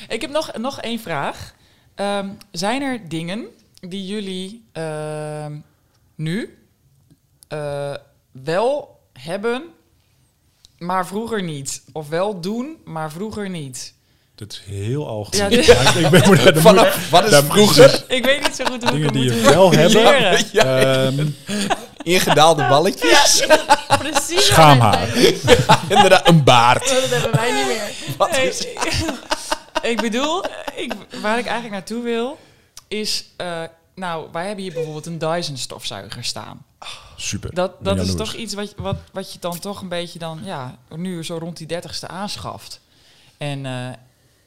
Ik heb nog, nog één vraag. Ehm, zijn er dingen die jullie ehm, nu eh, wel hebben, maar vroeger niet. Of wel doen, maar vroeger niet. Dat is heel algemeen. Ja, ik, ik ben, Vanaf, wat is vroeger? Ik weet niet zo goed hoe ik Dingen het die moet je wel hebben. leren. Ja, Ehm, ingedaalde balletjes. Precies. Schaamhaar. Inderdaad, een baard. Dat hebben wij niet meer. Wat Nee, is ik bedoel, ik, waar ik eigenlijk naartoe wil, is... eh, nou, wij hebben hier bijvoorbeeld een Dyson stofzuiger staan. super. Dat, dat is toch iets wat, wat, wat je dan toch een beetje dan, ja, nu zo rond die dertigste aanschaft. En, eh,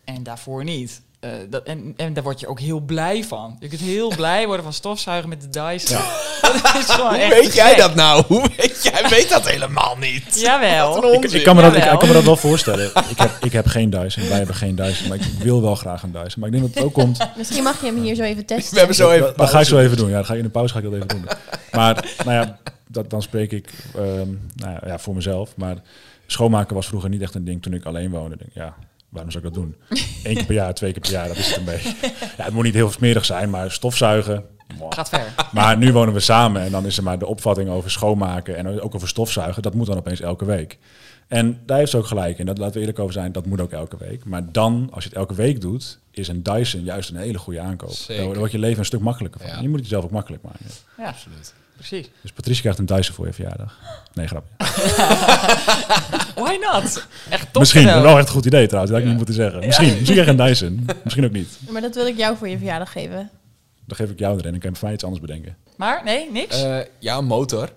en daarvoor niet. Eh, dat, en, en daar word je ook heel blij van. Je kunt heel blij worden van stofzuigen met de Dyson. Dat is gewoon Hoe echt weet jij gek. dat nou? Hoe weet jij weet dat helemaal niet. Jawel. Ik, ik, kan me dat, ik, kan me dat wel voorstellen. Ik heb, ik heb geen Dyson, wij hebben geen Dyson, maar ik wil wel graag een Dyson. Maar ik denk dat het ook komt... Misschien mag je hem hier zo even testen. We hebben zo even dat, dat ga ik zo even doen. Ja, dat ga ik in de pauze ga ik dat even doen. Maar nou ja, dat, dan spreek ik ehm, nou ja, ja, voor mezelf. Maar schoonmaken was vroeger niet echt een ding toen ik alleen woonde. Ik Denk, ja, waarom zou ik dat doen? Eén keer per jaar, twee keer per jaar, dat is het een beetje. Ja, het moet niet heel smerig zijn, maar stofzuigen. Gaat ver. Maar nu wonen we samen en dan is er maar de opvatting over schoonmaken en ook over stofzuigen. Dat moet dan opeens elke week. En daar heeft ze ook gelijk in. Dat laten we eerlijk over zijn. Dat moet ook elke week. Maar dan, als je het elke week doet, is een Dyson juist een hele goede aankoop. Zeker. Daar wordt je leven een stuk makkelijker van. Ja. En je moet het jezelf ook makkelijk maken. Ja, Absoluut. Precies. Dus Patricia krijgt een Dyson voor je verjaardag. Nee, grapje. Why not? Echt top Misschien, wel echt een goed idee trouwens. Dat had ik Ja. niet moeten zeggen. Misschien, misschien krijg je een Dyson. Misschien ook niet. Maar dat wil ik jou voor je verjaardag geven. Dan geef ik jou erin en kan je voor mij iets anders bedenken. Maar nee, niks? Eh, ja, een motor.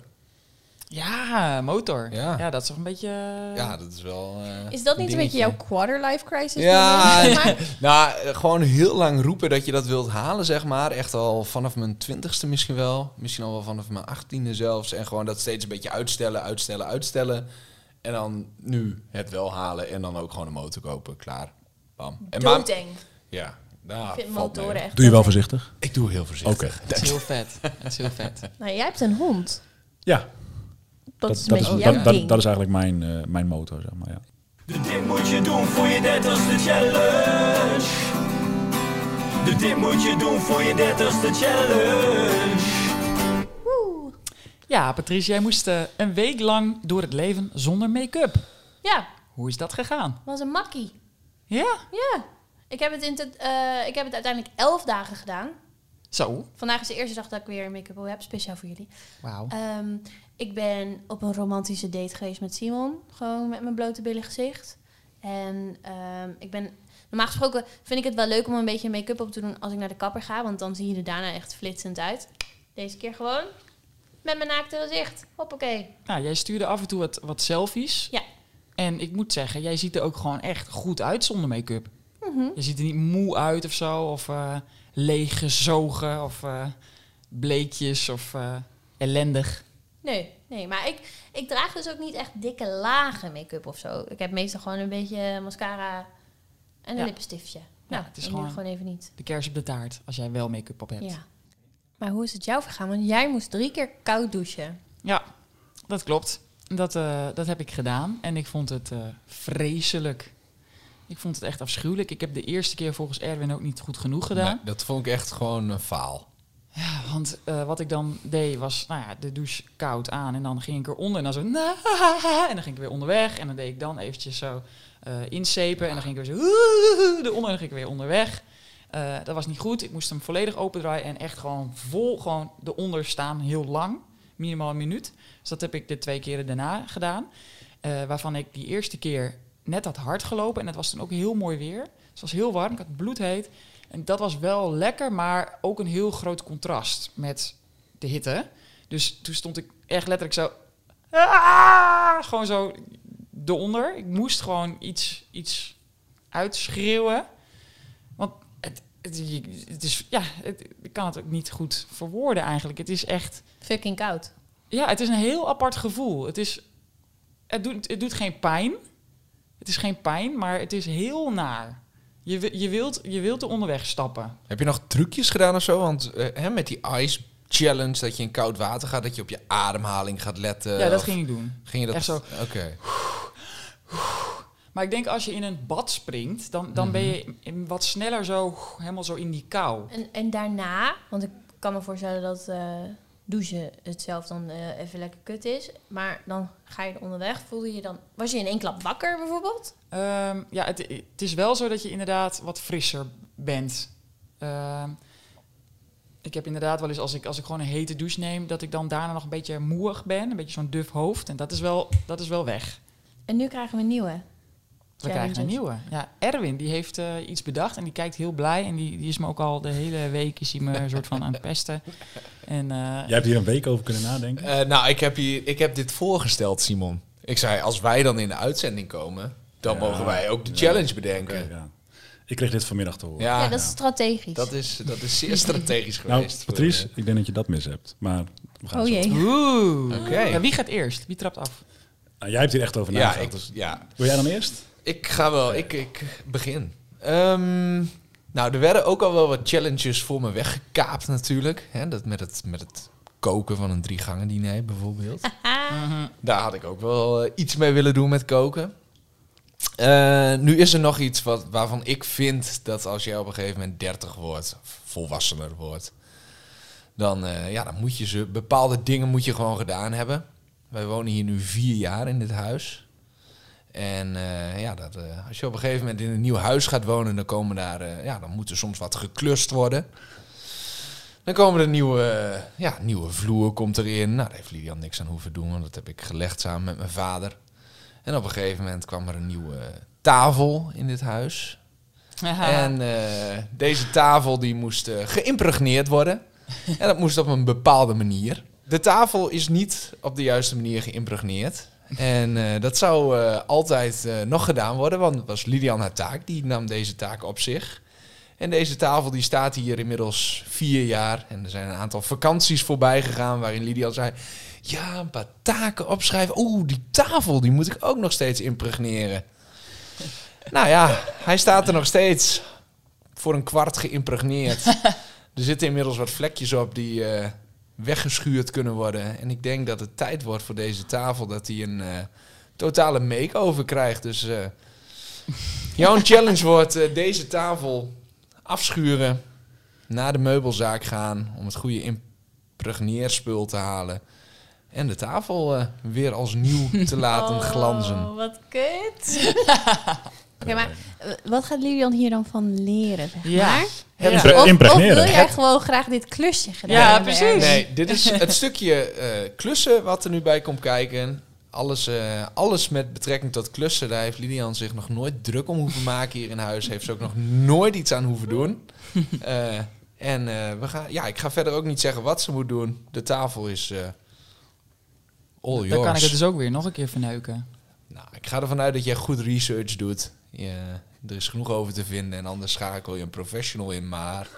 Ja, motor. Ja. Ja. dat is toch een beetje... eh, Ja, dat is wel. eh, Is dat niet een beetje jouw quarter-life crisis? Ja, nou, gewoon heel lang roepen dat je dat wilt halen, zeg maar. Echt al vanaf mijn twintigste misschien wel. Misschien al wel vanaf mijn achttiende zelfs. En gewoon dat steeds een beetje uitstellen, uitstellen, uitstellen. En dan nu het wel halen en dan ook gewoon een motor kopen. Klaar. Bam. En Doodeng. ja, nou, Ik vind motoren echt Doe je wel voorzichtig? Ik doe heel voorzichtig. Oké. Het is heel vet. Het is heel vet. Nou, jij hebt een hond. Ja, Dat, is een dat, beetje is, jouw dat, dat, ding. dat is eigenlijk mijn, eh, mijn motor, zeg maar. Ja. De dit moet je doen voor je dertigste challenge. De dit moet je doen voor je dertigste challenge. Woe. Ja, Patricia, jij moest eh, een week lang door het leven zonder make-up. Ja, Hoe is dat gegaan? was een makkie. Ja? Ja. Ik heb, het in het, eh, ik heb het uiteindelijk elf dagen gedaan. Zo. Vandaag is de eerste dag dat ik weer make-up op heb, speciaal voor jullie. Wauw. Ehm, ik ben op een romantische date geweest met Simon. Gewoon met mijn blote billen gezicht. En ehm, ik ben... Normaal gesproken vind ik het wel leuk om een beetje make-up op te doen als ik naar de kapper ga. Want dan zie je er daarna echt flitsend uit. Deze keer gewoon met mijn naakte gezicht. Hoppakee. Nou, jij stuurde af en toe wat, wat selfies. Ja. En ik moet zeggen, jij ziet er ook gewoon echt goed uit zonder make-up. Mhm. Je ziet er niet moe uit of zo. Of eh leeggezogen. Of eh, bleekjes. Of eh, ellendig. Nee, nee. Maar ik, ik draag dus ook niet echt dikke lagen make-up of zo. Ik heb meestal gewoon een beetje mascara en een Ja. lippenstiftje. Ja, nou, het is en nu gewoon- gewoon even niet. De kers op de taart. Als jij wel make-up op hebt. Ja. Maar hoe is het jou vergaan? Want jij moest drie keer koud douchen. Ja, dat klopt. Dat, eh, dat heb ik gedaan en ik vond het eh, vreselijk. Ik vond het echt afschuwelijk. Ik heb de eerste keer volgens Erwin ook niet goed genoeg gedaan. Nee, dat vond ik echt gewoon een faal. Ja, want eh, wat ik dan deed was, nou ja, de douche koud aan en dan ging ik eronder en dan zo, "Na", en dan ging ik weer onderweg en dan deed ik dan eventjes zo eh insepen en dan ging ik weer zo eronder en dan ging ik weer onderweg. Eh, dat was niet goed. Ik moest hem volledig opendraaien en echt gewoon vol gewoon eronder staan, heel lang, minimaal een minuut. Dus dat heb ik de twee keren daarna gedaan, waarvan ik die eerste keer net had hard gelopen en het was toen ook heel mooi weer. Dus het was heel warm, ik had bloedheet. En dat was wel lekker, maar ook een heel groot contrast met de hitte. Dus toen stond ik echt letterlijk zo... "Ah!" gewoon zo eronder. Ik moest gewoon iets, iets uitschreeuwen. Want het, het, is... Ja, het, ik kan het ook niet goed verwoorden eigenlijk. Het is echt... Fucking koud. Ja, het is een heel apart gevoel. Het is... Het doet, het doet geen pijn. Het is geen pijn, maar het is heel naar. Je, je, wilt, je wilt er onderweg stappen. Heb je nog trucjes gedaan of zo? Want eh, hè, met die ice challenge, dat je in koud water gaat, dat je op je ademhaling gaat letten. ja, dat ging ik doen. ging je dat echt zo. Oké. Maar ik denk als je in een bad springt, dan, dan ben je in- wat sneller zo helemaal zo in die kou. En, en daarna, want ik kan me voorstellen dat, eh, douchen het zelf dan eh, even lekker kut is. Maar dan ga je er onderweg. Voelde je dan... Was je in één klap wakker bijvoorbeeld? Ehm, ja, het, het is wel zo dat je inderdaad wat frisser bent. Ehm, ik heb inderdaad wel eens, als ik, als ik gewoon een hete douche neem, dat ik dan daarna nog een beetje moeig ben. Een beetje zo'n duf hoofd. En dat is wel, dat is wel weg. En nu krijgen we een nieuwe. We krijgen een nieuwe. Ja, Erwin, die heeft eh, iets bedacht en die kijkt heel blij. En die, die is me ook al de hele week is hij me een soort van aan het pesten. En, eh, Jij hebt hier een week over kunnen nadenken. Eh, nou, ik heb, hier, ik heb dit voorgesteld, Simon. Ik zei, als wij dan in de uitzending komen, dan Ja. mogen wij ook de Ja. challenge bedenken. Ja. Ik kreeg dit vanmiddag te horen. Ja, Ja, dat is strategisch. dat is, dat is zeer strategisch Nou, geweest. Patrice, voor, ik denk dat je dat mis hebt. Maar we gaan Oh zo. jee. Oeh. Wie gaat eerst? Wie trapt af? Nou, jij hebt hier echt over ja, nagedacht. ik, dus ja, wil jij dan eerst? Ik ga wel, ik, ik begin. Ehm, nou, er werden ook al wel wat challenges voor me weggekaapt natuurlijk. Hè, dat met, het, met het koken van een drie gangen diner bijvoorbeeld. Mhm. Daar had ik ook wel eh, iets mee willen doen met koken. Eh, nu is er nog iets wat, waarvan ik vind dat als jij op een gegeven moment 30 wordt, volwassener wordt, dan, eh, ja, dan moet je ze, bepaalde dingen moet je gewoon gedaan hebben. Wij wonen hier nu vier jaar in dit huis. En eh, ja, dat, eh, als je op een gegeven moment in een nieuw huis gaat wonen, dan komen daar, eh, ja, dan moet er soms wat geklust worden. Dan komen er nieuwe, ja, nieuwe vloer komt erin. Nou, daar heeft Lilian niks aan hoeven doen, want dat heb ik gelegd samen met mijn vader. En op een gegeven moment kwam er een nieuwe tafel in dit huis. En deze tafel die moest geïmpregneerd worden. en dat moest op een bepaalde manier. De tafel is niet op de juiste manier geïmpregneerd. En eh, dat zou eh, altijd eh, nog gedaan worden, want het was Lilian haar taak. Die nam deze taak op zich. En deze tafel die staat hier inmiddels vier jaar. En er zijn een aantal vakanties voorbij gegaan waarin Lilian zei... Ja, een paar taken opschrijven. Oeh, die tafel die moet ik ook nog steeds impregneren. nou ja, hij staat er nog steeds voor een kwart geïmpregneerd. er zitten inmiddels wat vlekjes op die weggeschuurd kunnen worden. En ik denk dat het tijd wordt voor deze tafel dat hij een eh, totale make-over krijgt. Dus eh, jouw challenge wordt eh, deze tafel afschuren, naar de meubelzaak gaan om het goede impregneerspul te halen. En de tafel eh, weer als nieuw te laten glanzen. Oh, wat kut. Oké, maar eh, wat gaat Lilian hier dan van leren, zeg Ja. maar? Ja. Of, wil jij gewoon graag dit klusje gedaan Ja, hebben, precies. Nee, dit is het stukje eh, klussen wat er nu bij komt kijken. Alles, eh, alles met betrekking tot klussen, daar heeft Lilian zich nog nooit druk om hoeven maken hier in huis. Heeft ze ook nog nooit iets aan hoeven doen. Eh, en eh, we gaan, ja, ik ga verder ook niet zeggen wat ze moet doen. De tafel is eh all yours. Dan kan ik het dus ook weer nog een keer verneuken. Nou, ik ga ervan uit dat jij goed research doet. Je, er is genoeg over te vinden en anders schakel je een professional in. Maar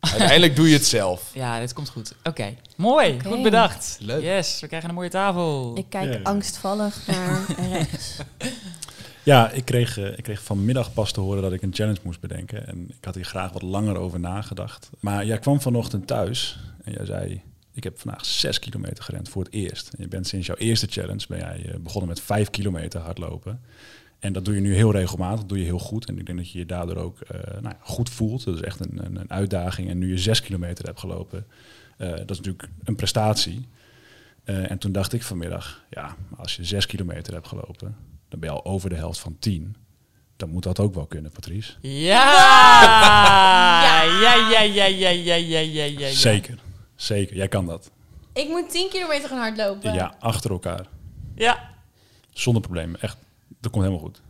uiteindelijk doe je het zelf. Ja, dit komt goed. Oké, mooi. Goed bedacht. Leuk. Yes, we krijgen een mooie tafel. Ik kijk angstvallig naar rechts. Ja, ik kreeg, eh, ik kreeg vanmiddag pas te horen dat ik een challenge moest bedenken. En ik had hier graag wat langer over nagedacht. Maar jij kwam vanochtend thuis en jij zei... Ik heb vandaag zes kilometer gerend voor het eerst. En je bent sinds jouw eerste challenge ben jij eh, begonnen met vijf kilometer hardlopen. En dat doe je nu heel regelmatig, dat doe je heel goed. En ik denk dat je je daardoor ook eh, nou ja, goed voelt. Dat is echt een, een, uitdaging. En nu je zes kilometer hebt gelopen, eh, dat is natuurlijk een prestatie. Eh, en toen dacht ik vanmiddag, ja, als je zes kilometer hebt gelopen, dan ben je al over de helft van tien. Dan moet dat ook wel kunnen, Patrice. Ja! Ja, ja, ja, ja, ja, ja, ja, ja. ja. Zeker, zeker. Jij kan dat. Ik moet 10 kilometer gaan hardlopen. Ja, achter elkaar. Ja. Zonder problemen, echt dat komt helemaal goed.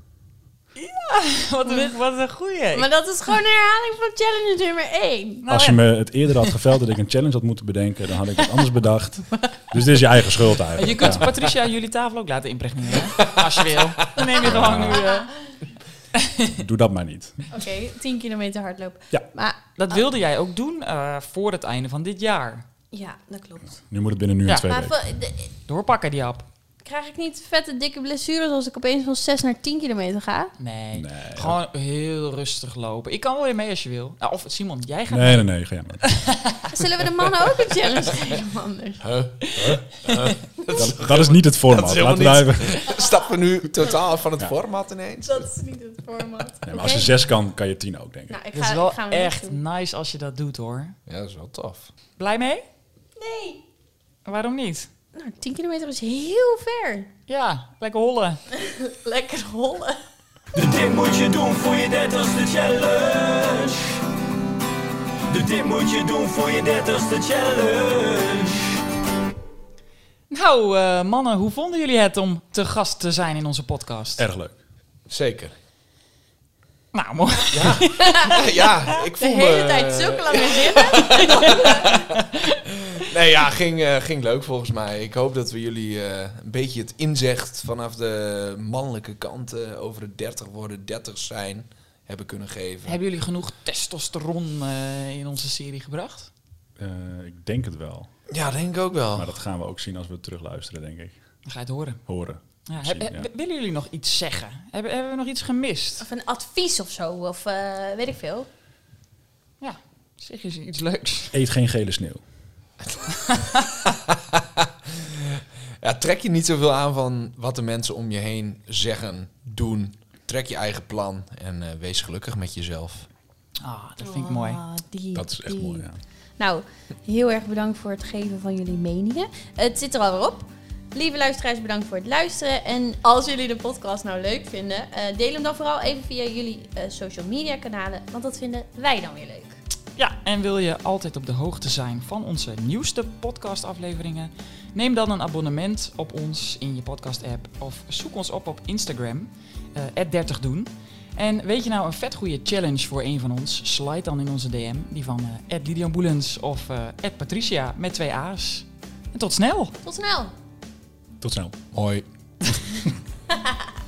wat een, wat een goeie. Maar dat is gewoon een herhaling van challenge nummer 1. Nou, Als je ja. me het eerder had geveld dat ik een challenge had moeten bedenken, dan had ik het anders bedacht. Dus dit is je eigen schuld eigenlijk. Je kunt Ja. Patricia jullie tafel ook laten impregneren. Als je wil. Dan neem je gewoon nu... eh, Doe dat maar niet. Oké, 10 kilometer hardlopen. Ja. Maar Dat wilde jij ook doen eh, voor het einde van dit jaar. ja, dat klopt. Nu moet het binnen nu Ja. en twee Maar weken. Doorpakken die hap. Krijg ik niet vette dikke blessures als ik opeens van 6 naar 10 kilometer ga? Nee. Nee, Gewoon heel rustig lopen. Ik kan wel weer mee als je wil. Nou, of Simon, jij gaat Nee, mee. nee, nee. Ga jij maar. Zullen we de mannen ook een challenge geven anders? Dat, dat is niet het format. Dat Laten we even- Stappen we nu totaal van het Ja. format ineens? Dat is niet het format. Nee, maar als je zes kan, kan je tien ook, denk ik. Nou, ik ga, is wel ik ga echt doen. nice als je dat doet hoor. Ja, dat is wel tof. Blij mee? Nee. Waarom niet? Nou, 10 kilometer is heel ver. Ja, lekker hollen. Lekker hollen. Dit moet je doen voor je dertigste challenge. Dit moet je doen voor je dertigste challenge. Nou, eh, mannen, hoe vonden jullie het om te gast te zijn in onze podcast? Erg leuk. Zeker. Nou, mooi. Ja, ja ik De voel hele me- tijd zulke lange zinnen. Nee, ja, ging, eh, ging leuk volgens mij. Ik hoop dat we jullie eh, een beetje het inzicht vanaf de mannelijke kant eh, over het 30 worden, 30 zijn, hebben kunnen geven. Hebben jullie genoeg testosteron eh, in onze serie gebracht? Eh, ik denk het wel. Ja, denk ik ook wel. Maar dat gaan we ook zien als we terugluisteren, denk ik. Dan ga je het horen. Horen. Ja, heb- Willen jullie nog iets zeggen? Hebben, hebben we nog iets gemist? Of een advies of zo. Of eh, weet ik veel. Ja, zeg eens iets leuks. Eet geen gele sneeuw. Ja, trek je niet zoveel aan van wat de mensen om je heen zeggen, doen. Trek je eigen plan en eh, wees gelukkig met jezelf. Ah, dat vind ik mooi. Ah, die, Dat is echt die. mooi, ja. Nou, heel erg bedankt voor het geven van jullie meningen. Het zit er alweer op. Lieve luisteraars, bedankt voor het luisteren. En als jullie de podcast nou leuk vinden, eh, deel hem dan vooral even via jullie eh, social media kanalen. Want dat vinden wij dan weer leuk. Ja, en wil je altijd op de hoogte zijn van onze nieuwste podcastafleveringen? Neem dan een abonnement op ons in je podcast-app of zoek ons op op Instagram, eh 30 doen. En weet je nou een vet goede challenge voor een van ons? Slide dan in onze DM, die van eh Lilian Boelens of eh Patricia met twee A's. En tot snel! Tot snel! Tot snel. Hoi.